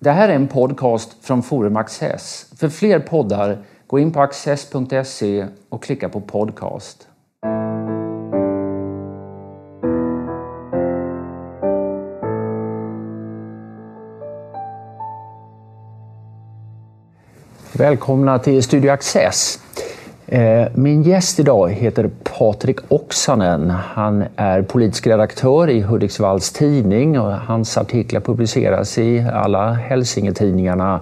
Det här är en podcast från Forum Access. För fler poddar, gå in på access.se och klicka på podcast. Välkomna till Studio Access. Eh, min gäst idag heter Patrik Oksanen. Han är politisk redaktör i Hudiksvalls tidning och hans artiklar publiceras i alla Hälsingetidningarna.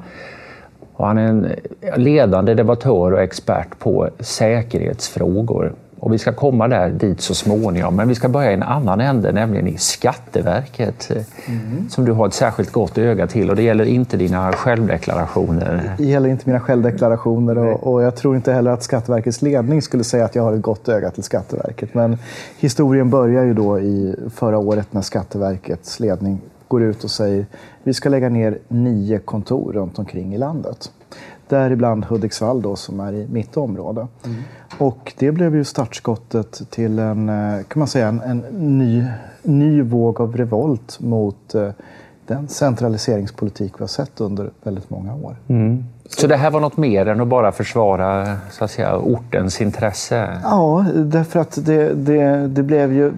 Och han är en ledande debattör och expert på säkerhetsfrågor. Och vi ska komma där dit så småningom. Men vi ska börja i en annan ände, nämligen i Skatteverket. Mm. Som du har ett särskilt gott öga till. Och det gäller inte dina självdeklarationer. Det gäller inte mina självdeklarationer. Och, och, jag tror inte heller att Skatteverkets ledning skulle säga att jag har ett gott öga till Skatteverket. Men historien börjar ju då i förra året när Skatteverkets ledning går ut och säger vi ska lägga ner nio kontor runt omkring i landet. Däribland Hudiksvall då, som är i mitt område. Mm. Och det blev ju startskottet till en, eh, kan man säga, en, en ny, ny våg av revolt mot eh, den centraliseringspolitik vi har sett under väldigt många år. Mm. Så det här var något mer än att bara försvara så att säga, ortens intresse? Ja, därför att det, det, det blev ju...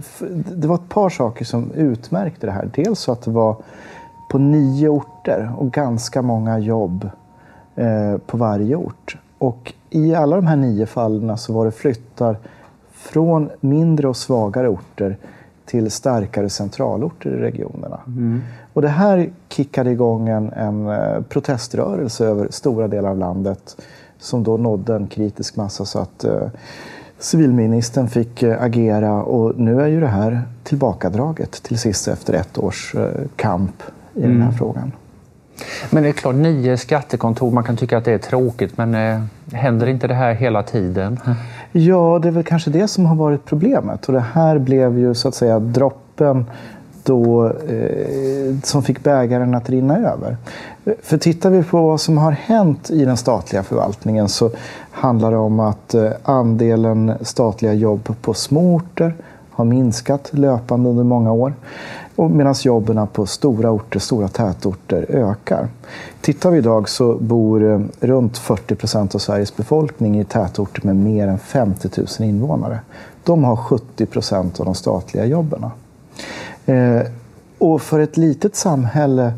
Det var ett par saker som utmärkte det här. Dels så att det var på nio orter och ganska många jobb på varje ort. Och i alla de här nio fallen så var det flyttar från mindre och svagare orter till starkare centralorter i regionerna. Mm. Och det här kickade igång en, en eh, proteströrelse över stora delar av landet som då nådde en kritisk massa så att eh, civilministern fick eh, agera och nu är ju det här tillbakadraget till sist efter ett års eh, kamp i mm. den här mm. frågan. Men det är klart, nio skattekontor, man kan tycka att det är tråkigt, men eh, händer inte det här hela tiden? Ja, det är väl kanske det som har varit problemet. Och det här blev ju så att säga droppen då, eh, som fick bägaren att rinna över. För tittar vi på vad som har hänt i den statliga förvaltningen så handlar det om att eh, andelen statliga jobb på små orter har minskat löpande under många år medan jobben på stora orter, stora tätorter ökar. Tittar vi idag så bor eh, runt 40 procent av Sveriges befolkning i tätorter med mer än 50 000 invånare. De har 70 procent av de statliga jobben. Eh, och för ett litet samhälle,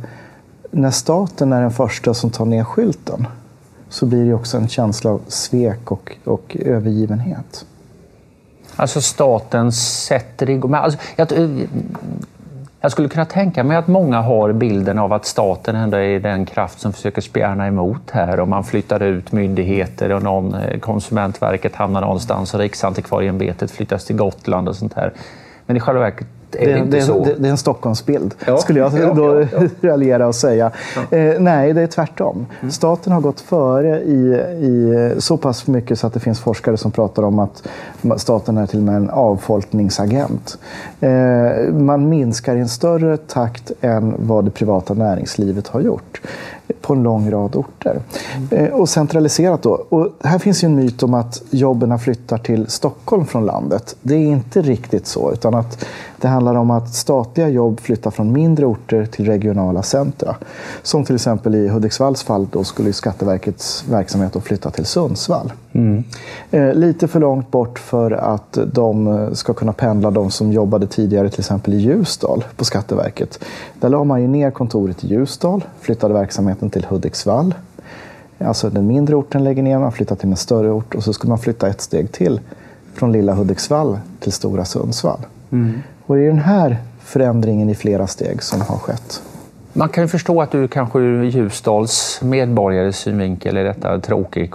när staten är den första som tar ner skylten, så blir det också en känsla av svek och, och övergivenhet. Alltså staten sätter igång... Alltså, jag, jag skulle kunna tänka mig att många har bilden av att staten ändå är den kraft som försöker spjärna emot här och man flyttar ut myndigheter och någon, eh, Konsumentverket hamnar någonstans och Riksantikvarieämbetet flyttas till Gotland och sånt här. Men i själva verket är det, inte det, så. Det, det, är en Stockholmsbild, ja. skulle jag ja, då ja, raljera och säga. Eh, nej, det är tvärtom. Mm. Staten har gått före i, i så pass mycket så att det finns forskare som pratar om att staten är till och med en avfolkningsagent. Eh, man minskar i en större takt än vad det privata näringslivet har gjort på en lång rad orter. Mm. Och centraliserat då. Och här finns ju en myt om att jobben flyttar till Stockholm från landet. Det är inte riktigt så, utan att det handlar om att statliga jobb flyttar från mindre orter till regionala centra. Som till exempel i Hudiksvalls fall då skulle Skatteverkets verksamhet då flytta till Sundsvall. Mm. Eh, lite för långt bort för att de ska kunna pendla, de som jobbade tidigare till exempel i Ljusdal på Skatteverket. Där la man ju ner kontoret i Ljusdal, flyttade verksamheten till Hudiksvall. Alltså den mindre orten lägger ner, man flyttar till en större ort och så skulle man flytta ett steg till från lilla Hudiksvall till stora Sundsvall. Mm. Och det är den här förändringen i flera steg som har skett. Man kan ju förstå att du kanske ur Ljusdals medborgares synvinkel är detta tråkigt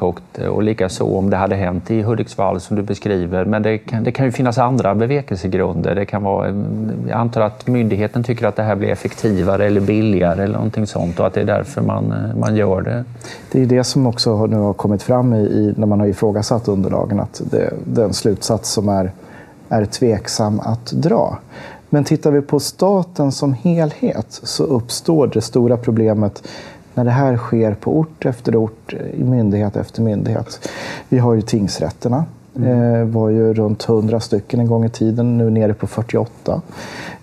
och likaså om det hade hänt i Hudiksvall som du beskriver. Men det kan, det kan ju finnas andra bevekelsegrunder. Det kan vara, jag antar att myndigheten tycker att det här blir effektivare eller billigare eller någonting sånt och att det är därför man, man gör det. Det är det som också nu har kommit fram i, i när man har ifrågasatt underlagen, att det, den slutsats som är, är tveksam att dra. Men tittar vi på staten som helhet så uppstår det stora problemet när det här sker på ort efter ort, myndighet efter myndighet. Vi har ju tingsrätterna. Mm. Eh, var ju runt 100 stycken en gång i tiden, nu nere på 48.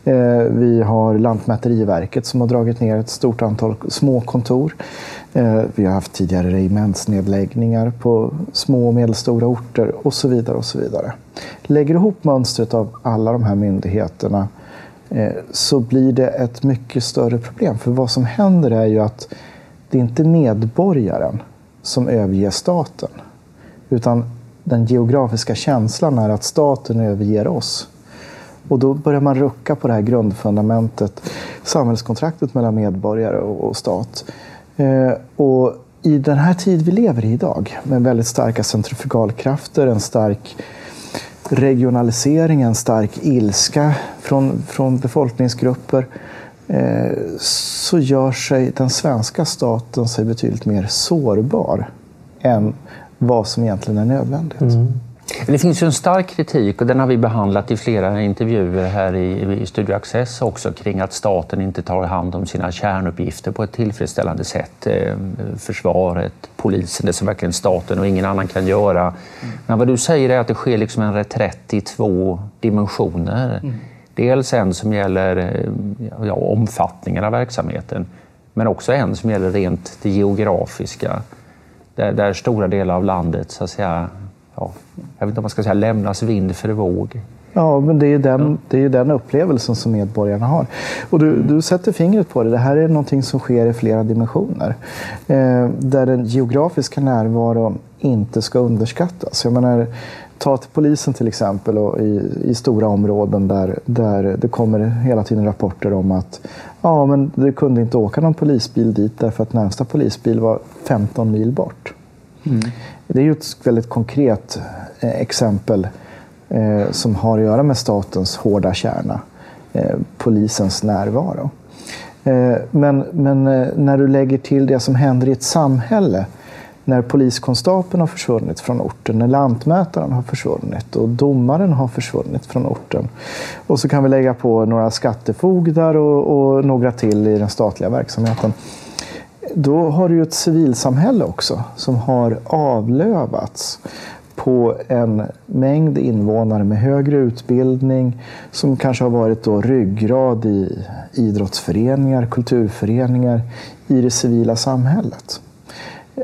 Eh, vi har Lantmäteriverket som har dragit ner ett stort antal små kontor. Eh, vi har haft tidigare regementsnedläggningar på små och medelstora orter och så vidare. och så vidare. Lägger ihop mönstret av alla de här myndigheterna Eh, så blir det ett mycket större problem. För vad som händer är ju att det är inte medborgaren som överger staten. Utan den geografiska känslan är att staten överger oss. Och då börjar man rucka på det här grundfundamentet, samhällskontraktet mellan medborgare och stat. Eh, och i den här tid vi lever i idag, med väldigt starka centrifugalkrafter, en stark regionalisering, en stark ilska från, från befolkningsgrupper, eh, så gör sig den svenska staten sig betydligt mer sårbar än vad som egentligen är nödvändigt. Mm. Det finns ju en stark kritik och den har vi behandlat i flera intervjuer här i, i Studio Access också kring att staten inte tar hand om sina kärnuppgifter på ett tillfredsställande sätt. Eh, försvaret, polisen, det som verkligen staten och ingen annan kan göra. Mm. Men vad du säger är att det sker liksom en reträtt i två dimensioner. Mm. Dels en som gäller eh, ja, omfattningen av verksamheten men också en som gäller rent det geografiska. Där, där stora delar av landet så att säga, ja, jag vet inte om man ska säga lämnas vind för våg. Ja, men det är ju den, det är den upplevelsen som medborgarna har. Och du, du sätter fingret på det. Det här är någonting som sker i flera dimensioner. Eh, där den geografiska närvaron inte ska underskattas. Jag menar, ta till polisen till exempel och i, i stora områden där, där det kommer hela tiden rapporter om att ja, men det kunde inte åka någon polisbil dit därför att närmsta polisbil var 15 mil bort. Mm. Det är ju ett väldigt konkret eh, exempel eh, som har att göra med statens hårda kärna, eh, polisens närvaro. Eh, men, men eh, när du lägger till det som händer i ett samhälle när poliskonstapeln har försvunnit från orten, när lantmätaren har försvunnit och domaren har försvunnit från orten. Och så kan vi lägga på några skattefogdar och, och några till i den statliga verksamheten. Då har du ju ett civilsamhälle också som har avlövats på en mängd invånare med högre utbildning som kanske har varit då ryggrad i idrottsföreningar, kulturföreningar i det civila samhället.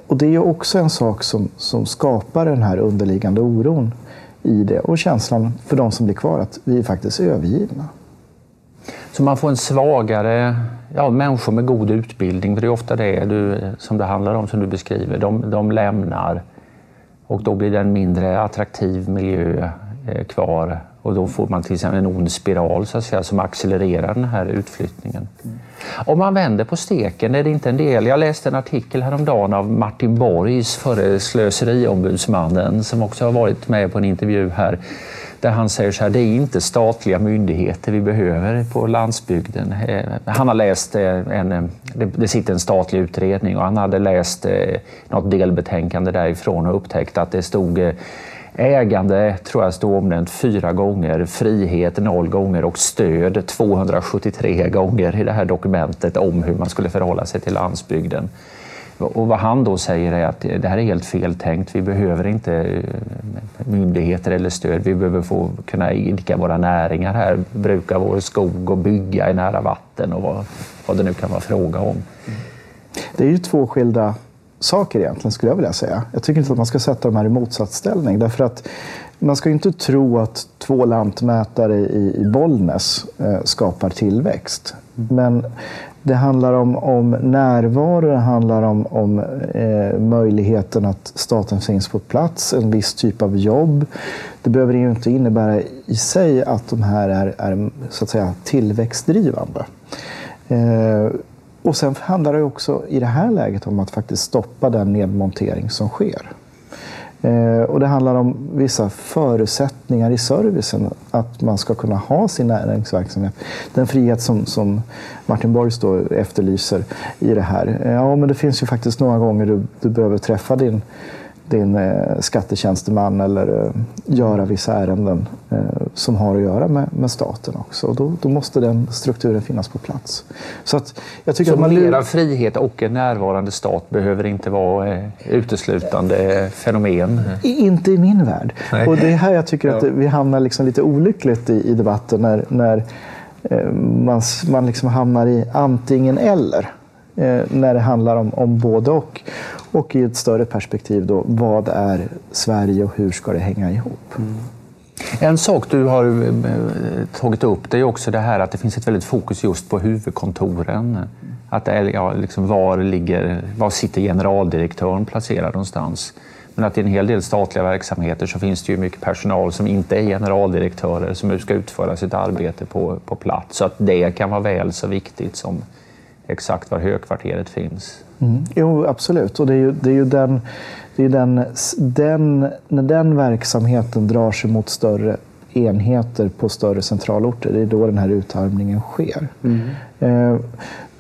Och det är också en sak som, som skapar den här underliggande oron i det och känslan för de som blir kvar att vi är faktiskt övergivna. Så man får en svagare, ja, människor med god utbildning, för det är ofta det du, som det handlar om, som du beskriver, de, de lämnar och då blir det en mindre attraktiv miljö eh, kvar och då får man till exempel en ond spiral så att säga, som accelererar den här utflyttningen. Mm. Om man vänder på steken är det inte en del. Jag läste en artikel häromdagen av Martin Borgs, förre slöseriombudsmannen, som också har varit med på en intervju här där han säger så här, det är inte statliga myndigheter vi behöver på landsbygden. Eh, han har läst eh, en, eh, det sitter en statlig utredning och han hade läst något delbetänkande därifrån och upptäckt att det stod Ägande tror jag stod omnämnt fyra gånger, frihet noll gånger och stöd 273 gånger i det här dokumentet om hur man skulle förhålla sig till landsbygden. Och vad han då säger är att det här är helt feltänkt. Vi behöver inte eh, myndigheter eller stöd. Vi behöver få kunna idka våra näringar här, bruka vår skog och bygga i nära vatten och vad, vad det nu kan vara fråga om. Det är ju två skilda saker egentligen, skulle jag vilja säga. Jag tycker inte att man ska sätta de här i motsatsställning. Därför att man ska inte tro att två lantmätare i, Bollnäs eh, skapar tillväxt. Men det handlar om, om närvaro, det handlar om, om eh, möjligheten att staten finns på plats, en viss typ av jobb. Det behöver ju inte innebära i sig att de här är, är så att säga, tillväxtdrivande. Eh, och sen handlar det också i det här läget om att faktiskt stoppa den nedmontering som sker. Eh, och det handlar om vissa förutsättningar i servicen. Att man ska kunna ha sin näringsverksamhet. Den frihet som, som Martin Borgs då efterlyser i det här. Eh, ja, men det finns ju faktiskt några gånger du, du behöver träffa din din eh, skattetjänsteman eller eh, göra vissa ärenden eh, som har att göra med, med staten också. Och då, då, måste den strukturen finnas på plats. Så, att jag tycker så att man... mera frihet och en närvarande stat behöver inte vara uteslutande fenomen? Inte i min värld. Nej. Och det är här jag tycker att vi hamnar liksom lite olyckligt i, i debatten när, när man, man liksom hamnar i antingen eller när det handlar om, om både och. Och i ett större perspektiv, då, vad är Sverige och hur ska det hänga ihop? Mm. En sak du har eh, tagit upp det är också det här att det finns ett väldigt fokus just på huvudkontoren. Att det är, ja, liksom var, ligger, var sitter generaldirektören placerad någonstans? Men att i en hel del statliga verksamheter så finns det ju mycket personal som inte är generaldirektörer som ska utföra sitt arbete på, på plats. Så att det kan vara väl så viktigt som exakt var högkvarteret finns. Mm. Jo, absolut. Och det är ju, det är ju den, det är den, den, när den verksamheten drar sig mot större enheter på större centralorter, det är då den här utarmningen sker. Mm. Eh,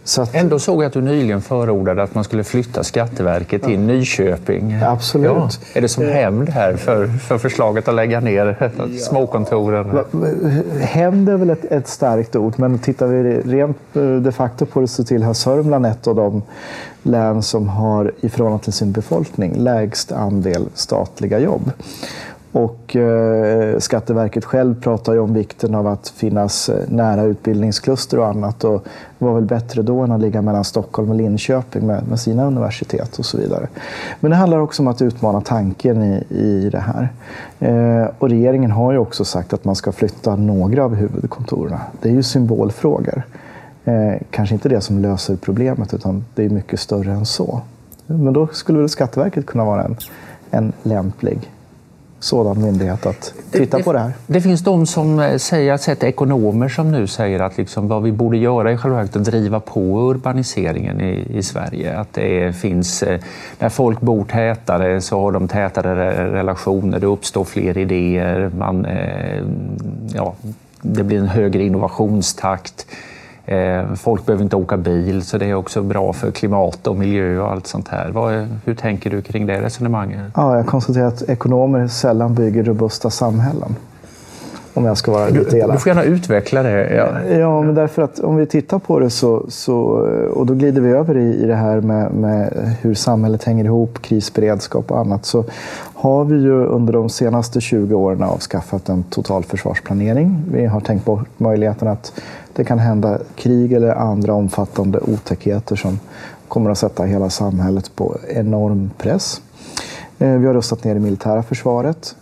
så att, Ändå såg jag att du nyligen förordade att man skulle flytta Skatteverket till ja. Nyköping. Absolut. Ja. Är det som eh. hämnd här för, för förslaget att lägga ner ja. småkontoren? Hämnd är väl ett, ett, starkt ord, men tittar vi rent eh, de facto på det så tillhör Sörmland ett av de län som har i förhållande till sin befolkning lägst andel statliga jobb. Och eh, Skatteverket själv pratar ju om vikten av att finnas eh, nära utbildningskluster och annat. Och det var väl bättre då än att ligga mellan Stockholm och Linköping med, med sina universitet och så vidare. Men det handlar också om att utmana tanken i, i det här. Eh, och regeringen har ju också sagt att man ska flytta några av huvudkontoren. Det är ju symbolfrågor. Eh, kanske inte det som löser problemet, utan det är mycket större än så. Men då skulle väl Skatteverket kunna vara en, en lämplig sådan myndighet att titta det, på det här? Det finns de som eh, säger, att sett ekonomer som nu säger att liksom vad vi borde göra i själva verket att driva på urbaniseringen i, i Sverige. Att det finns, eh, när folk bor tätare så har de tätare relationer, det uppstår fler idéer, man, eh, ja, det blir en högre innovationstakt. Eh, folk behöver inte åka bil, så det är också bra för klimat och miljö och allt sånt här. Vad, hur tänker du kring det resonemanget? Ja, jag konstaterar att ekonomer sällan bygger robusta samhällen. Om jag ska vara lite elak. Du får gärna utveckla det. Ja. ja, men därför att om vi tittar på det så, så och då glider vi över i, i det här med, med hur samhället hänger ihop, krisberedskap och annat. Så har vi ju under de senaste 20 åren avskaffat en totalförsvarsplanering. Vi har tänkt bort möjligheten att det kan hända krig eller andra omfattande otäckheter som kommer att sätta hela samhället på enorm press. Eh, vi har rustat ner det militära försvaret.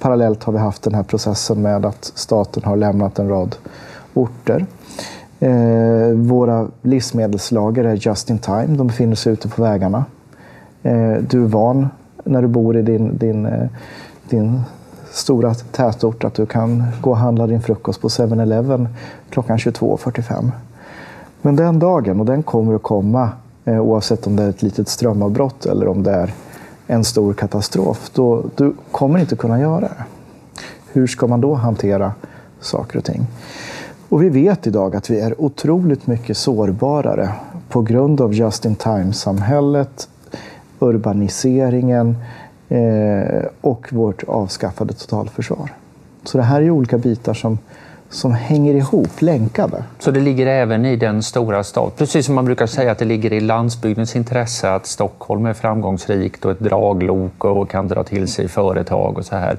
Parallellt har vi haft den här processen med att staten har lämnat en rad orter. Eh, våra livsmedelslager är just in time. De befinner sig ute på vägarna. Eh, du är van när du bor i din, din, eh, din stora tätort att du kan gå och handla din frukost på 7-Eleven klockan 22.45. Men den dagen, och den kommer att komma eh, oavsett om det är ett litet strömavbrott eller om det är en stor katastrof, då du kommer inte kunna göra det. Hur ska man då hantera saker och ting? Och vi vet idag att vi är otroligt mycket sårbarare på grund av just-in-time-samhället, urbaniseringen, eh, och vårt avskaffade totalförsvar. Så det här är olika bitar som, som hänger ihop, länkade. Så det ligger även i den stora staden, precis som man brukar säga att det ligger i landsbygdens intresse att Stockholm är framgångsrikt och ett draglok och kan dra till sig företag och så här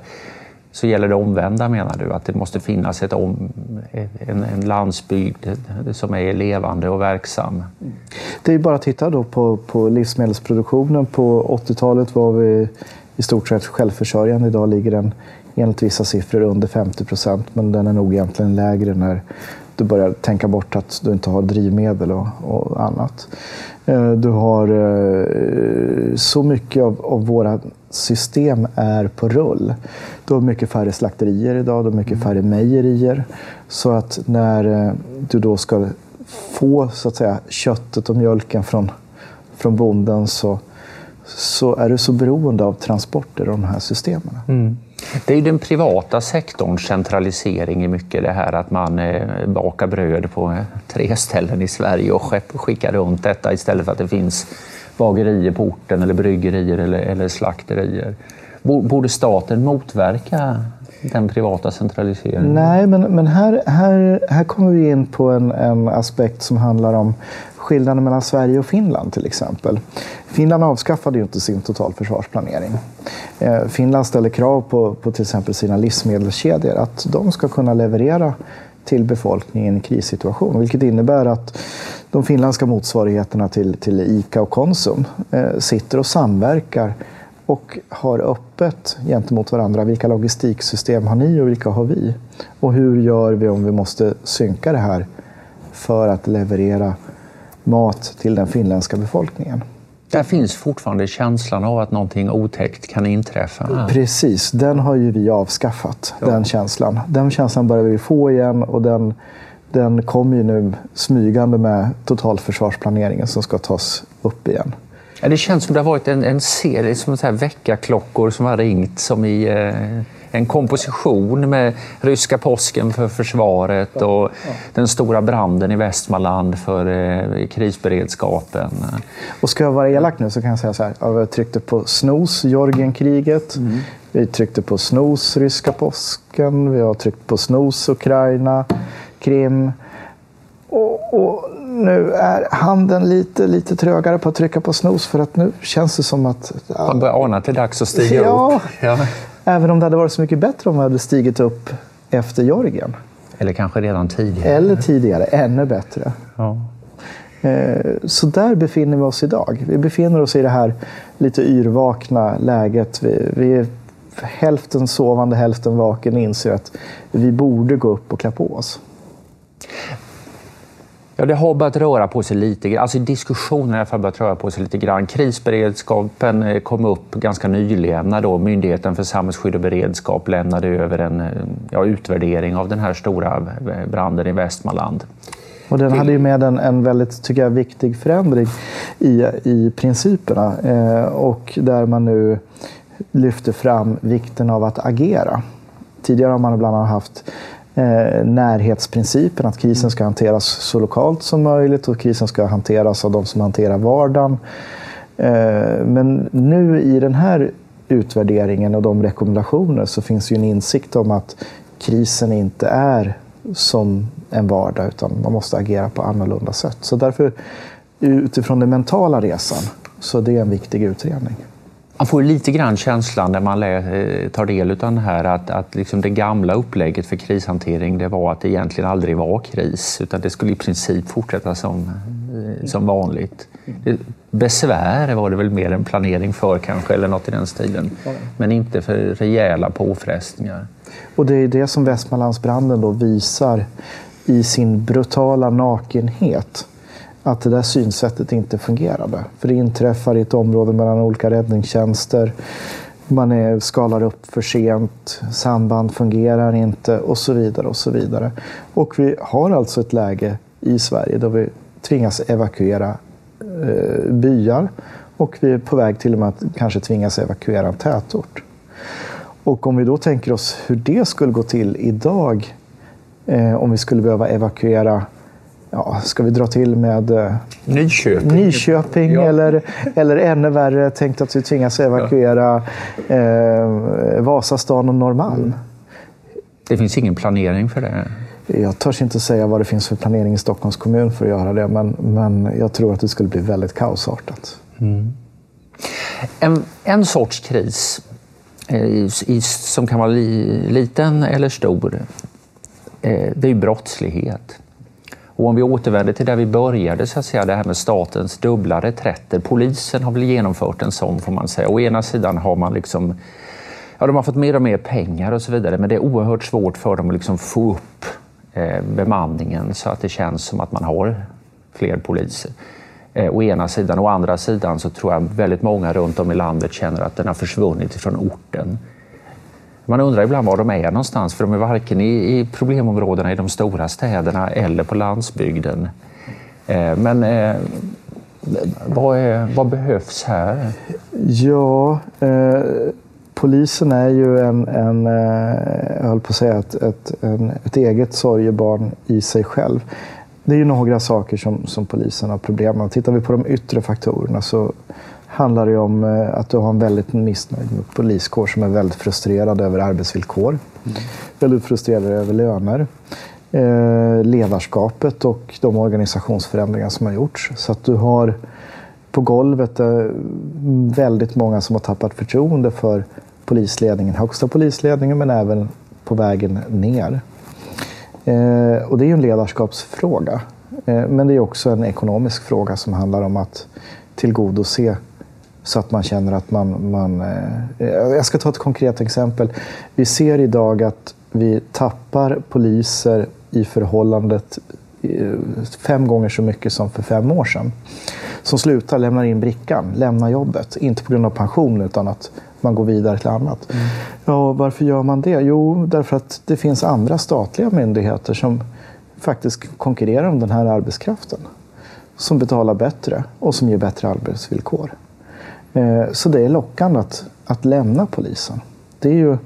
så gäller det omvända menar du? Att det måste finnas ett om, en, en landsbygd som är levande och verksam? Det är bara att titta då på, på livsmedelsproduktionen. På 80-talet var vi i stort sett självförsörjande. Idag ligger den enligt vissa siffror under 50 procent, men den är nog egentligen lägre när du börjar tänka bort att du inte har drivmedel och, och annat. Eh, du har eh, så mycket av, av, våra system är på rull. Du har mycket färre slakterier idag, du har mycket mm. färre mejerier. Så att när eh, du då ska få så att säga, köttet och mjölken från, från bonden så så är du så beroende av transporter och de här systemen. Mm. Det är ju den privata sektorns centralisering i mycket det här att man eh, bakar bröd på eh, tre ställen i Sverige och skickar runt detta istället för att det finns bagerier på orten eller bryggerier eller, eller slakterier. Borde staten motverka den privata centraliseringen? Nej, men, men här, här, här kommer vi in på en, en aspekt som handlar om skillnaden mellan Sverige och Finland till exempel. Finland avskaffade ju inte sin totalförsvarsplanering. Eh, Finland ställer krav på, på till exempel sina livsmedelskedjor att de ska kunna leverera till befolkningen i krissituation. Vilket innebär att de finländska motsvarigheterna till, till ICA och Konsum eh, sitter och samverkar och har öppet gentemot varandra. Vilka logistiksystem har ni och vilka har vi? Och hur gör vi om vi måste synka det här för att leverera mat till den finländska befolkningen? Där finns fortfarande känslan av att någonting otäckt kan inträffa. Precis, den har ju vi avskaffat, ja. den känslan. Den känslan börjar vi få igen och den, den kommer ju nu smygande med totalförsvarsplaneringen som ska tas upp igen. Ja, det känns som det har varit en, en serie som så här väckarklockor som har ringt som i eh, en komposition med ryska påsken för försvaret och den stora branden i Västmanland för eh, krisberedskapen. Och ska jag vara elak nu så kan jag säga så här. Jag tryckte på snos, Georgienkriget. Mm. Vi tryckte på snos, ryska påsken. Vi har tryckt på snos, Ukraina, Krim. Och, och nu är handen lite, lite trögare på att trycka på snos för att nu känns det som att... Man börjar ana att det är dags att stiga ja, upp. Ja. Även om det hade varit så mycket bättre om vi hade stigit upp efter Georgien. Eller kanske redan tidigare. Eller tidigare, ännu bättre. Ja. Eh, så där befinner vi oss idag. Vi befinner oss i det här lite yrvakna läget. Vi, vi är hälften sovande, hälften vaken och inser att vi borde gå upp och klä på oss. Ja, det har börjat röra på sig lite grann. Alltså diskussionen fall börjat röra på sig lite grann. Krisberedskapen eh, kom upp ganska nyligen när då Myndigheten för samhällsskydd och beredskap lämnade över en eh, ja, utvärdering av den här stora eh, branden i Västmanland. Och den hade ju med en, en väldigt tycker jag, viktig förändring i, i principerna eh, och där man nu lyfter fram vikten av att agera. Tidigare har man bland annat haft Eh, närhetsprincipen, att krisen ska hanteras så lokalt som möjligt och krisen ska hanteras av de som hanterar vardagen. Eh, men nu i den här utvärderingen och de rekommendationer så finns ju en insikt om att krisen inte är som en vardag utan man måste agera på annorlunda sätt. Så därför utifrån den mentala resan så är det en viktig utredning. Man får lite grann känslan när man eh, tar del av det här att, att liksom det gamla upplägget för krishantering det var att det egentligen aldrig var kris utan det skulle i princip fortsätta som, eh, som vanligt. Besvär var det väl mer en planering för kanske eller något i den stilen. Men inte för rejäla påfrestningar. Och det är det som Västmanlandsbranden då visar i sin brutala nakenhet att det där synsättet inte fungerade. För det inträffar i ett område mellan olika räddningstjänster. Man är, skalar upp för sent, samband fungerar inte och så vidare. Och så vidare. Och vi har alltså ett läge i Sverige då vi tvingas evakuera eh, byar och vi är på väg till och med att kanske tvingas evakuera en tätort. Och om vi då tänker oss hur det skulle gå till idag eh, om vi skulle behöva evakuera ja, ska vi dra till med eh, Nyköping, Nyköping ja. eller, eller ännu värre, tänkt att vi tvingas evakuera ja. eh, Vasastan och Norrmalm. Mm. Det finns ingen planering för det? Jag törs inte säga vad det finns för planering i Stockholms kommun för att göra det, men, men jag tror att det skulle bli väldigt kaosartat. Mm. En, en sorts kris eh, i, som kan vara li, liten eller stor, eh, det är brottslighet. Och om vi återvänder till där vi började, så att säga, det här med statens dubbla reträtter. Polisen har väl genomfört en sån får man säga. Å ena sidan har man liksom Ja, de har fått mer och mer pengar och så vidare, men det är oerhört svårt för dem att liksom få upp eh, bemanningen så att det känns som att man har fler poliser. Eh, å ena sidan. Å andra sidan så tror jag väldigt många runt om i landet känner att den har försvunnit från orten. Man undrar ibland var de är någonstans, för de är varken i, i problemområdena i de stora städerna eller på landsbygden. Eh, men eh, vad, är, vad, behövs här? Ja, eh, polisen är ju en, en eh, jag höll på att säga, ett, ett, en, ett eget sorgebarn i sig själv. det är ju några saker som, som polisen har problem med. Tittar vi på de yttre faktorerna så handlar det om eh, att du har en väldigt missnöjd poliskår som är väldigt frustrerad över arbetsvillkor. Mm. Väldigt frustrerad över löner. Eh, ledarskapet och de organisationsförändringar som har gjorts. Så att du har på golvet eh, väldigt många som har tappat förtroende för polisledningen, högsta polisledningen men även på vägen ner. Eh, och det är ju en ledarskapsfråga. Men det är också en ekonomisk fråga som handlar om att tillgodose så att man känner att man... man eh, jag ska ta ett konkret exempel. Vi ser idag att vi tappar poliser i förhållandet eh, fem gånger så mycket som för fem år sedan. Som slutar, lämnar in brickan, lämnar jobbet. Inte på grund av pension utan att man går vidare till annat. Mm. Ja, varför gör man det? Jo, därför att det finns andra statliga myndigheter som faktiskt konkurrerar om den här arbetskraften. Som betalar bättre och som ger bättre arbetsvillkor. Eh, så det är lockande att, att lämna polisen. Det är ju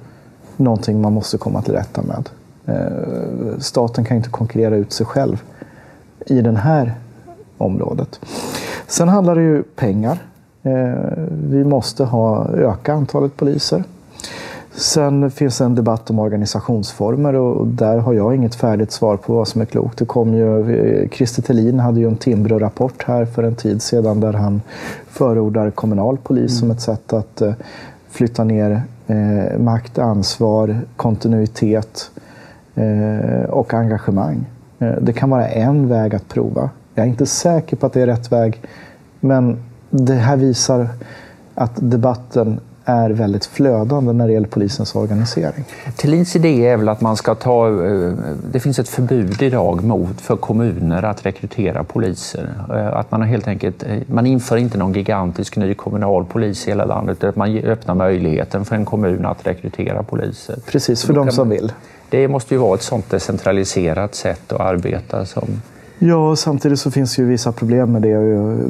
någonting man måste komma till rätta med. Eh, staten kan inte konkurrera ut sig själv i det här området. Sen handlar det ju pengar. Eh, vi måste ha, öka antalet poliser. Sen finns det en debatt om organisationsformer och där har jag inget färdigt svar på vad som är klokt. Det kom ju, Christer Thelin hade ju en Timbro-rapport här för en tid sedan där han förordar kommunal polis mm. som ett sätt att eh, flytta ner eh, makt, ansvar, kontinuitet eh, och engagemang. Eh, det kan vara en väg att prova. Jag är inte säker på att det är rätt väg, men det här visar att debatten är väldigt flödande när det gäller polisens organisering. Thelins idé är väl att man ska ta... Eh, det finns ett förbud idag mot för kommuner att rekrytera poliser. Eh, att man helt enkelt... Eh, man inför inte någon gigantisk ny kommunal polis i hela landet utan man öppnar möjligheten för en kommun att rekrytera poliser. Precis, för de som vill. Det måste ju vara ett sånt decentraliserat sätt att arbeta som Ja, samtidigt så finns ju vissa problem med det.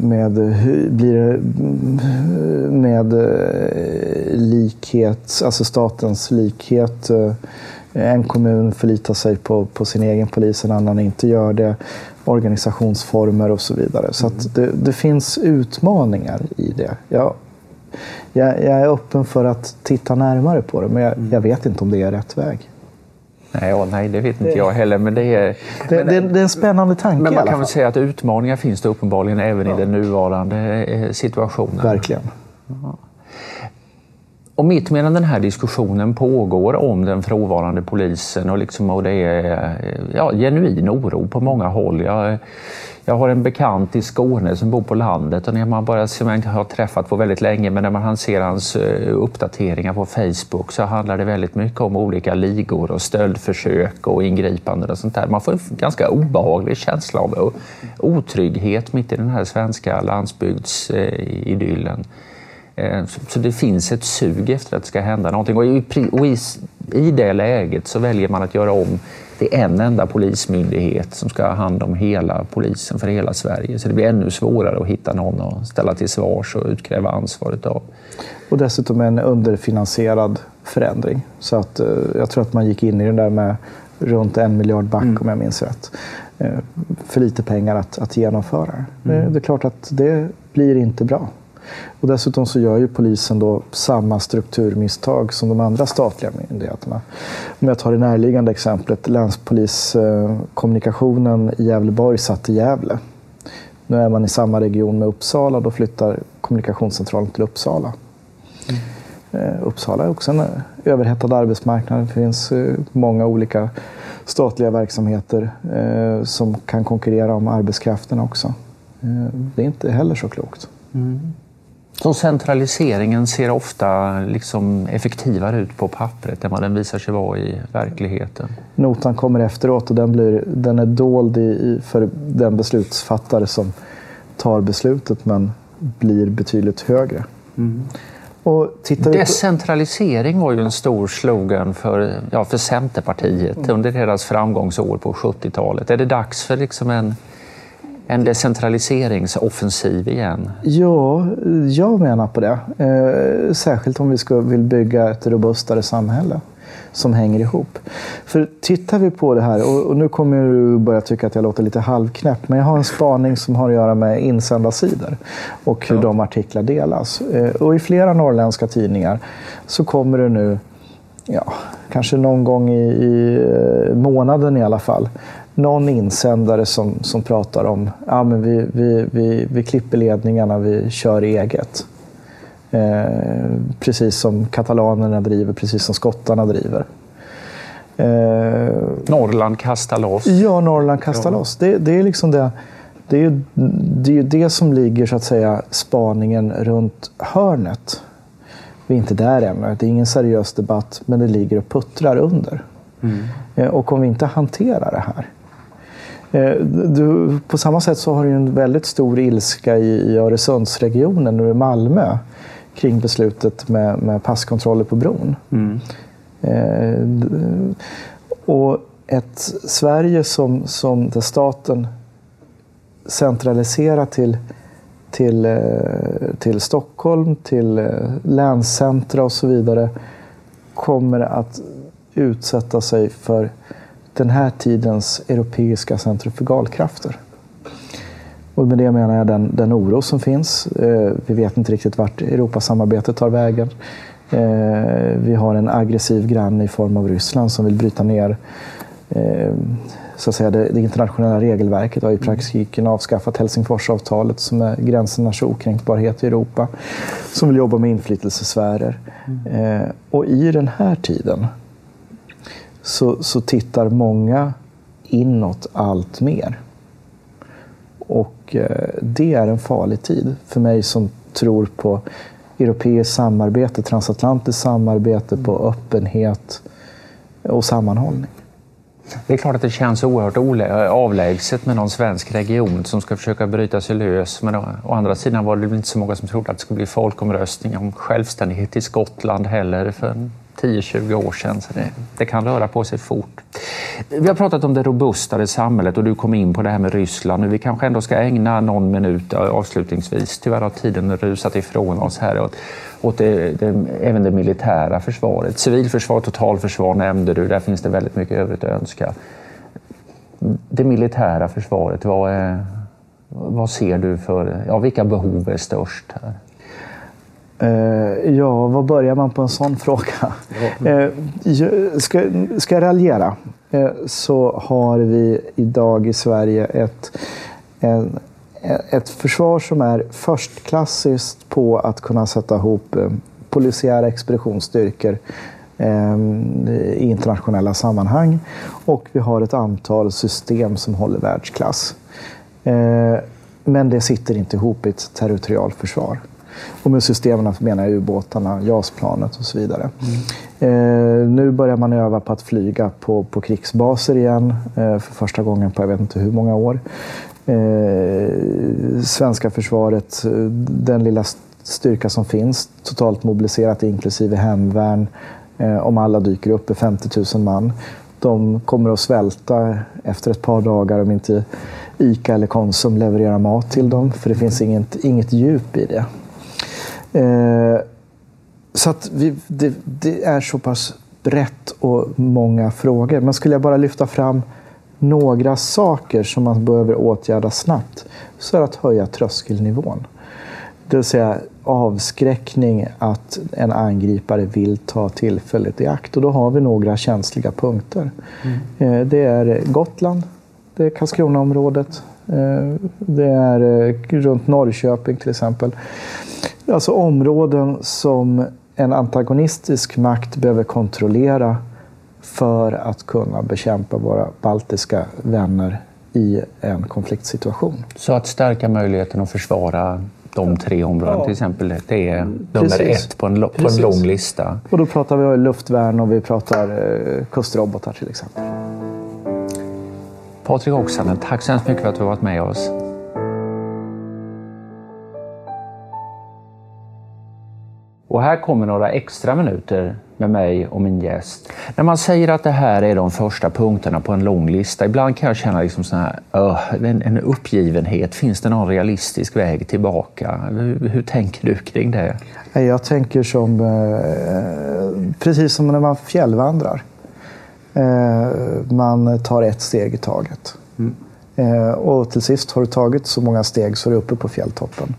Med, blir med eh, likhet, alltså statens likhet. Eh, en kommun förlitar sig på, på sin egen polis, en annan inte gör det. Organisationsformer och så vidare. Så det, det, finns utmaningar i det. Jag, jag, jag, är öppen för att titta närmare på det, men jag, jag vet inte om det är rätt väg. Nej, ja, nej, det vet inte jag heller. Men det är, det, men, det, det är en spännande tanke Men man kan väl säga att utmaningar finns det uppenbarligen även ja. i den nuvarande eh, situationen. Verkligen. Och mitt medan den här diskussionen pågår om den frånvarande polisen och, liksom, och det är ja, genuin oro på många håll. Jag, jag har en bekant i Skåne som bor på landet och när man bara, som jag inte har träffat på väldigt länge, men när man ser hans eh, uppdateringar på Facebook så handlar det väldigt mycket om olika ligor och stöldförsök och ingripanden och sånt där. Man får en ganska obehaglig känsla av otrygghet mitt i den här svenska landsbygdsidyllen. Eh, Eh, så det finns ett sug efter att det ska hända någonting och i, i det läget så väljer man att göra om det är en enda polismyndighet som ska ha hand om hela polisen för hela Sverige. Så det blir ännu svårare att hitta någon att ställa till svars och utkräva ansvaret av. Och dessutom en underfinansierad förändring. Så att, eh, jag tror att man gick in i den där med runt en miljard back mm. om jag minns rätt. Eh, för lite pengar att, att genomföra. Mm. Det är klart att det blir inte bra. Och dessutom så gör ju polisen då samma strukturmisstag som de andra statliga myndigheterna. Om jag tar det närliggande exemplet, länspoliskommunikationen i Gävleborg satt i Gävle. Nu är man i samma region med Uppsala, då flyttar kommunikationscentralen till Uppsala. Mm. Uppsala är också en eh, överhettad arbetsmarknad. Det finns eh, många olika statliga verksamheter som kan konkurrera om arbetskraften också. Det är inte heller så klokt. Mm. Så centraliseringen ser ofta liksom effektivare ut på pappret än vad den visar sig vara i verkligheten. Notan kommer efteråt och den, blir, den är dold i, för den beslutsfattare som tar beslutet men blir betydligt högre. Mm. Decentralisering var ju en stor slogan för, ja, för Centerpartiet mm. under deras framgångsår på 70-talet. Är det dags för liksom en en decentraliseringsoffensiv igen? Ja, jag menar på det. Eh, särskilt om vi ska, vill bygga ett robustare samhälle. som hänger ihop. För tittar vi på det här, och, och nu kommer du börja tycka att jag låter lite halvknäpp, men jag har en spaning som har att göra med insändarsidor och hur ja. de artiklar delas. Eh, och i flera norrländska tidningar så kommer det nu, ja, kanske någon gång i, i eh, månaden i alla fall, någon insändare som, som pratar om ja, men vi, vi, vi, vi klipper ledningarna, vi kör eget. Eh, precis som katalanerna driver, precis som skottarna driver. Eh, Norrland kastar loss. Ja, Norrland kastar ja. loss. Det, det, är liksom det, det, är det är det som ligger så att säga spaningen runt hörnet. Vi är inte där ännu. Det är ingen seriös debatt, men det ligger och puttrar under. Mm. Eh, och om vi inte hanterar det här du, på samma sätt så har du en väldigt stor ilska i, i Öresundsregionen och i Malmö kring beslutet med, med passkontroller på bron. Mm. Eh, och ett Sverige som, som där staten centraliserar till, till, eh, till Stockholm, till eh, länscentra och så vidare kommer att utsätta sig för den här tidens europeiska centrifugalkrafter. Och med det menar jag den, den oro som finns. Eh, vi vet inte riktigt vart Europasamarbetet tar vägen. Eh, vi har en aggressiv granne i form av Ryssland som vill bryta ner eh, så att säga, det, det internationella regelverket har i praktiken avskaffat Helsingforsavtalet som är gränsernas okränkbarhet i Europa. Som vill jobba med inflytelsesfärer. Mm. och i den här tiden så, så tittar många inåt allt mer. Och eh, det är en farlig tid för mig som tror på europeiskt samarbete, transatlantiskt samarbete, på öppenhet och sammanhållning. Det är klart att det känns oerhört avlägset med någon svensk region som ska försöka bryta sig lös. Men å andra sidan var det inte så många som trodde att det skulle bli folkomröstning om självständighet i Skottland heller för 10-20 år sedan. Så det, det, kan röra på sig fort. Vi har pratat om det robustare samhället och du kom in på det här med Ryssland. Vi kanske ändå ska ägna någon minut eh, avslutningsvis. Tyvärr har tiden rusat ifrån oss här. Åt, åt det, det, även det militära försvaret. Civilförsvar, totalförsvar nämnde du. Där finns det väldigt mycket övrigt att önska. Det militära försvaret, vad, är, vad ser du för... Ja, vilka behov är störst? här? Uh, ja, var börjar man på en sån fråga? Uh, ska, ska jag raljera uh, så har vi idag i Sverige ett, ett försvar som är förstklassiskt på att kunna sätta ihop polisiära expeditionsstyrkor i internationella sammanhang. Och vi har ett antal system som håller världsklass. Men det sitter inte ihop i ett territorialförsvar. Och med systemen menar jag ubåtarna, JAS-planet och så vidare. Mm. Eh, nu börjar man öva på att flyga på, på krigsbaser igen eh, för första gången på jag vet inte hur många år. Eh, svenska försvaret, eh, den lilla styrka som finns, totalt mobiliserat inklusive hemvärn, eh, om alla dyker upp, är 50 000 man. De kommer att svälta efter ett par dagar om inte ICA eller Konsum levererar mat till dem, för det finns inget, inget djup i det. Eh, så att vi, det, det, är så pass brett och många frågor. Men skulle jag bara lyfta fram några saker som man behöver åtgärda snabbt så är det att höja tröskelnivån. Det vill säga avskräckning att en angripare vill ta tillfället i akt. Och då har vi några känsliga punkter. Mm. Eh, det är Gotland, det är Karlskronaområdet, eh, det är eh, runt Norrköping till exempel. Alltså områden som en antagonistisk makt behöver kontrollera för att kunna bekämpa våra baltiska vänner i en konfliktsituation. Så att stärka möjligheten att försvara de tre områdena ja. till exempel, det är nummer Precis. ett på en, på en lång lista. Och då pratar vi luftvärn och vi pratar eh, kustrobotar till exempel. Patrik Oksanen, tack så hemskt mycket för att du har varit med oss. Och här kommer några extra minuter med mig och min gäst. När man säger att det här är de första punkterna på en lång lista, ibland kan jag känna liksom sån här, uh, en, en uppgivenhet. Finns det någon realistisk väg tillbaka? Hur, hur tänker du kring det? Jag tänker som eh, precis som när man fjällvandrar. Eh, man tar ett steg i taget. Mm. Eh, och till sist har du tagit så många steg så du är uppe på fjälltoppen.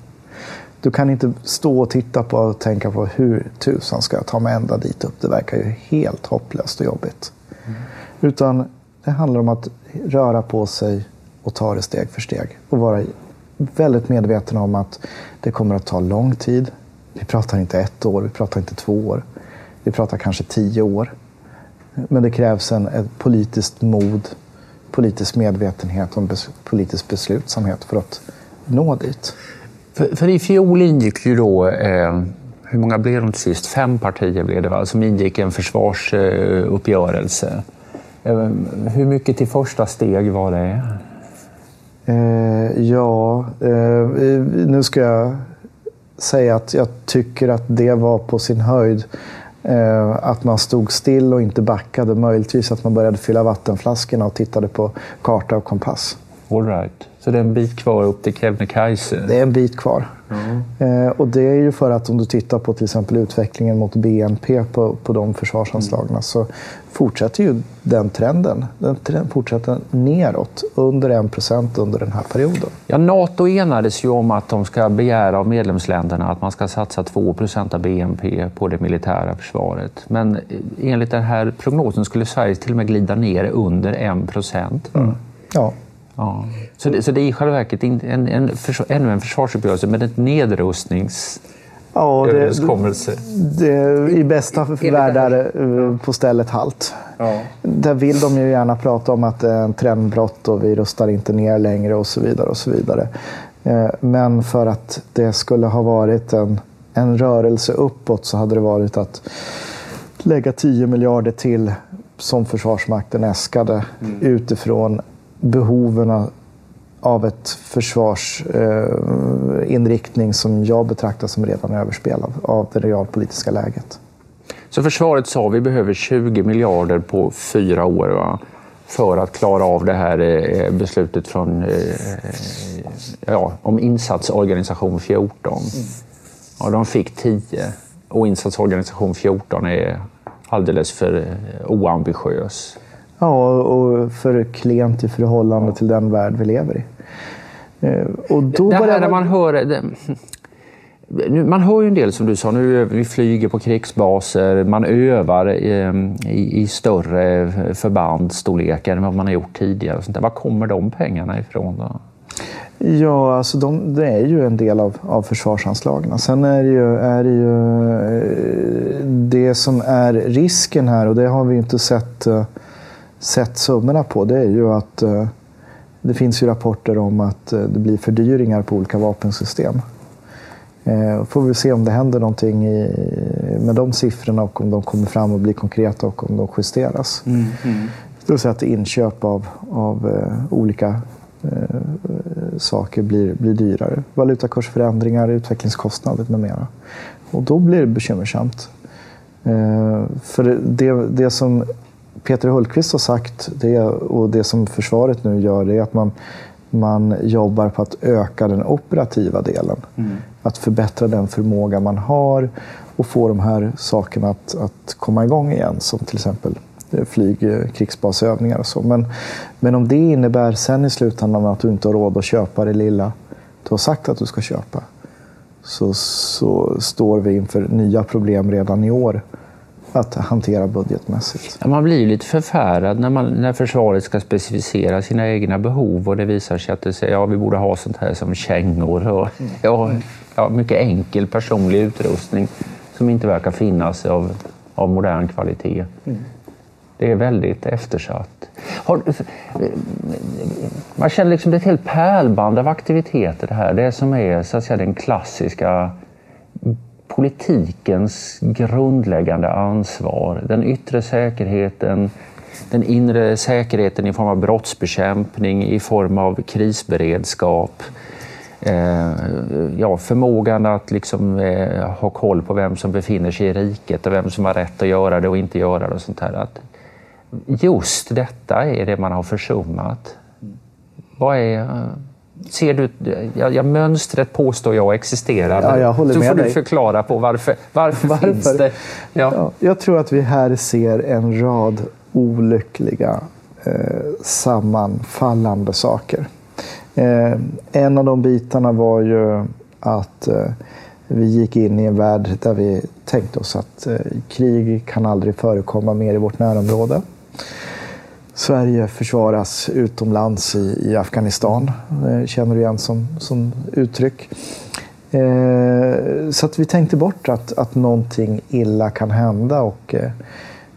Du kan inte stå och titta på och tänka på hur tusan ska jag ta mig ända dit upp. Det verkar ju helt hopplöst och jobbigt. Mm. Utan det handlar om att röra på sig och ta det steg för steg. Och vara väldigt medveten om att det kommer att ta lång tid. Vi pratar inte ett år, vi pratar inte två år. Vi pratar kanske tio år. Men det krävs en, ett politiskt mod, politisk medvetenhet och en bes, politisk beslutsamhet för att nå dit. För, för i fjol ingick ju då, eh, hur många blev de till sist? Fem partier blev det va? som ingick en försvarsuppgörelse. Eh, hur mycket till första steg var det? Eh, ja, eh, nu ska jag säga att jag tycker att det var på sin höjd. Eh, att man stod still och inte backade. Möjligtvis att man började fylla vattenflaskorna och tittade på karta och kompass. All right. Så det är en bit kvar upp till Kebnekaise? Det är en bit kvar. Mm. och det är ju för att om du tittar på till exempel utvecklingen mot BNP på, på de försvarsanslagen mm. så fortsätter ju den trenden. Den trend fortsätter neråt under 1 procent under den här perioden. Ja, Nato enades ju om att de ska begära av medlemsländerna att man ska satsa 2 procent av BNP på det militära försvaret. Men enligt den här prognosen skulle Sverige till och med glida ner under 1 procent. Mm. Ja. Ja. Så, det, så det är i själva verket en, en, en ännu en försvarsuppgörelse med ett nedrustnings... Ja, det, det, I bästa världar eh, på stället halt. Ja. Där vill de ju gärna prata om att det är en trendbrott och vi rustar inte ner längre och så vidare. och så vidare. Eh, men för att det skulle ha varit en, en rörelse uppåt så hade det varit att lägga 10 miljarder till som Försvarsmakten äskade mm. utifrån behoven av ett försvarsinriktning eh, som jag betraktar som redan överspelad av det realpolitiska läget. Så försvaret sa vi behöver 20 miljarder på fyra år va? för att klara av det här eh, beslutet från, eh, ja, om insatsorganisation 14. Mm. Ja, de fick 10 och insatsorganisation 14 är alldeles för eh, oambitiös. Ja, och för klent i förhållande till den värld vi lever i. Eh, och då det här man... man hör... Det, man hör ju en del som du sa, nu vi flyger på krigsbaser, man övar i, i, i större förbandsstorlekar än vad man har gjort tidigare. Sånt Var kommer de pengarna ifrån? Då? Ja, alltså de, det är ju en del av, av försvarsanslagen. Sen är det, ju, är det ju eh, det som är risken här, och det har vi inte sett eh, sett summorna på det är ju att eh, det finns ju rapporter om att eh, det blir fördyringar på olika vapensystem. Eh, får vi se om det händer någonting med de siffrorna och om de kommer fram och blir konkreta och om de justeras. Mm, mm. Det vill säga att inköp av, av olika saker blir, blir dyrare. Valutakursförändringar, utvecklingskostnader med mera. Och då blir det bekymmersamt. för det, det som Peter Hultqvist har sagt det, och det som försvaret nu gör det är att man, man jobbar på att öka den operativa delen. Mm. Att förbättra den förmåga man har och få de här sakerna att, att komma igång igen. Som till exempel eh, flyg, eh, krigsbasövningar och så. Men, men om det innebär sen i slutändan att du inte har råd att köpa det lilla du har sagt att du ska köpa så, så står vi inför nya problem redan i år att hantera budgetmässigt. Man blir lite förfärad när, man, när försvaret ska specificera sina egna behov och det visar sig att det säger, ja, vi borde ha sånt här som kängor och ja, ja, mycket enkel personlig utrustning som inte verkar finnas av, av modern kvalitet. Mm. Det är väldigt eftersatt. Har, man känner liksom det är ett helt pärlband av aktiviteter det här. Det som är så att säga, den klassiska politikens grundläggande ansvar. Den yttre säkerheten, den inre säkerheten i form av brottsbekämpning, i form av krisberedskap. eh, ja, förmågan att liksom, eh, ha koll på vem som befinner sig i riket och vem som har rätt att göra det och inte göra det. och sånt här. Att just detta är det man har försummat. Vad är... Ser du, ja, ja, mönstret påstår jag existerar. Ja, jag håller så med får dig. du förklara på varför, varför, Varför? finns det... Ja. Ja, jag tror att vi här ser en rad olyckliga eh, sammanfallande saker. Eh, en av de bitarna var ju att eh, vi gick in i en värld där vi tänkte oss att eh, krig kan aldrig förekomma mer i vårt närområde. Sverige försvaras utomlands i, i Afghanistan, det känner du igen som, som uttryck. Eh, så att vi tänkte bort att, att någonting illa kan hända och eh,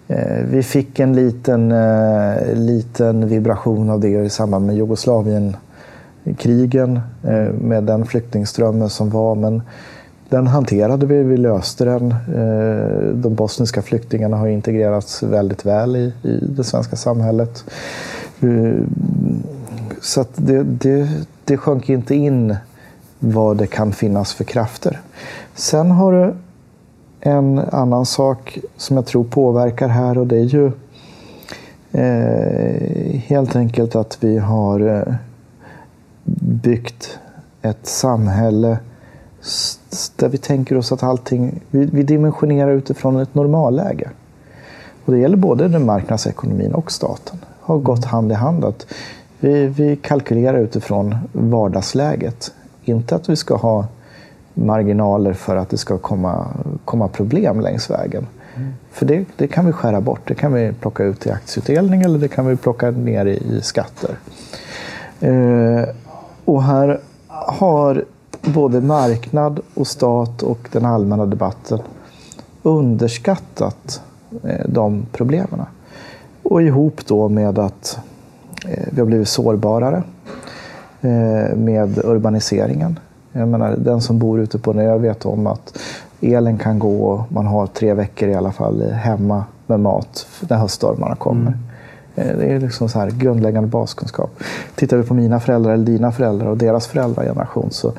eh vi fick en liten, eh, liten vibration av det i samband med Jugoslavienkrigen eh, med den flyktingströmmen som var. Men den hanterade vi, vi löste den. Eh, de bosniska flyktingarna har integrerats väldigt väl i, i det svenska samhället. Eh, så att det, det, det sjönk inte in vad det kan finnas för krafter. Sen har du en annan sak som jag tror påverkar här och det är ju eh, helt enkelt att vi har eh, byggt ett samhälle där vi tänker oss att allting, vi, vi dimensionerar utifrån ett normalläge. Och det gäller både den marknadsekonomin och staten. har gått hand i hand. att vi, vi kalkylerar utifrån vardagsläget. Inte att vi ska ha marginaler för att det ska komma, komma problem längs vägen. För det, det kan vi skära bort. Det kan vi plocka ut i aktieutdelning eller det kan vi plocka ner i, i skatter. Eh, och här har både marknad och stat och den allmänna debatten underskattat eh, de problemen. Och ihop då med att eh, vi har blivit sårbarare eh, med urbaniseringen. Jag menar, den som bor ute på en ö vet om att elen kan gå och man har tre veckor i alla fall hemma med mat när höststormarna kommer. Mm. Det är liksom så här grundläggande baskunskap. Tittar vi på mina föräldrar eller dina föräldrar och deras föräldrageneration så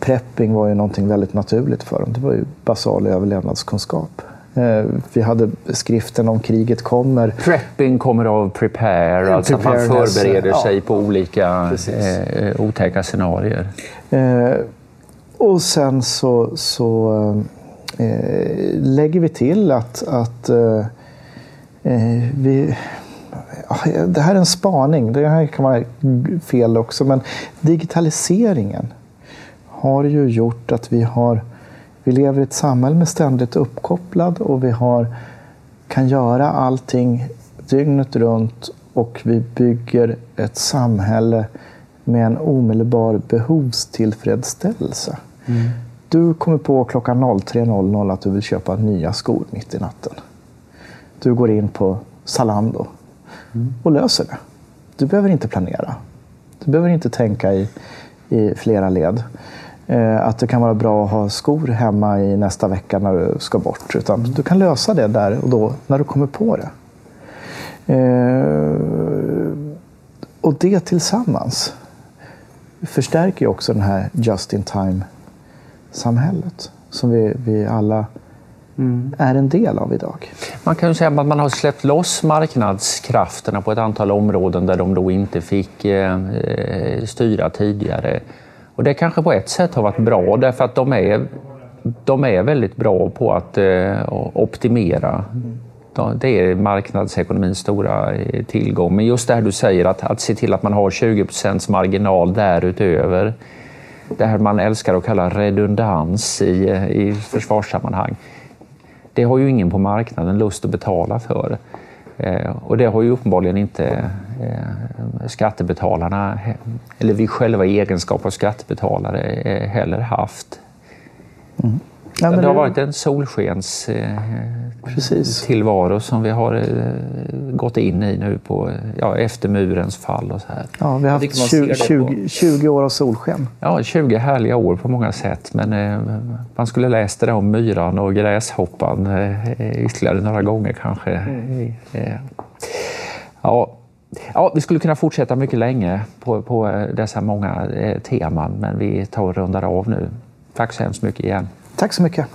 prepping var ju någonting väldigt naturligt för dem. Det var ju basal överlevnadskunskap. Eh, Vi hade skriften om kriget kommer. Prepping kommer av prepare, alltså att man förbereder ja. sig på olika eh, otäcka scenarier. Eh, och sen så, så eh, lägger vi till att, att eh, eh, vi... ja, Det här är en spaning, det här kan vara fel också, men digitaliseringen har ju gjort att vi har vi lever i ett samhälle med ständigt uppkopplad och vi har, kan göra allting dygnet runt och vi bygger ett samhälle med en omedelbar behovstillfredsställelse. Du kommer på klockan 03.00 att du vill köpa nya skor mitt i natten. Du går in på Zalando och löser det. Du behöver inte planera. Du behöver inte tänka i, i flera led. Eh, att det kan vara bra att ha skor hemma i nästa vecka när du ska bort. Utan du kan lösa det där och då när du kommer på det. Eh, och det tillsammans förstärker ju också det här just in time-samhället som vi, vi alla Mm. är en del av idag. Man kan ju säga att man har släppt loss marknadskrafterna på ett antal områden där de då inte fick eh, eh styra tidigare. Och det kanske på ett sätt har varit bra därför att de är, de är väldigt bra på att eh, optimera. Det är marknadsekonomins stora eh, tillgång. Men just det här du säger, att, att se till att man har 20% marginal därutöver. Det här man älskar att kalla redundans i, eh, i försvarssammanhang. Det har ju ingen på marknaden lust att betala för. Eh, och det har ju uppenbarligen inte eh, skattebetalarna, eller vi själva i egenskap av skattebetalare, eh, heller haft. Mm. Ja, men det har varit en solskens eh, Precis. tillvaro som vi har eh, gått in i nu på, ja, efter murens fall. Och så här. Ja, vi har haft tycker man ser 20, det på- 20, 20 år av solsken. Ja, 20 härliga år på många sätt, men eh, man skulle läst det där om myran och gräshoppan eh, ytterligare några gånger kanske. Eh, ja, Ja, vi skulle kunna fortsätta mycket länge på, på dessa många eh, teman, men vi tar och rundar av nu. Tack så hemskt mycket igen. Tack så mycket.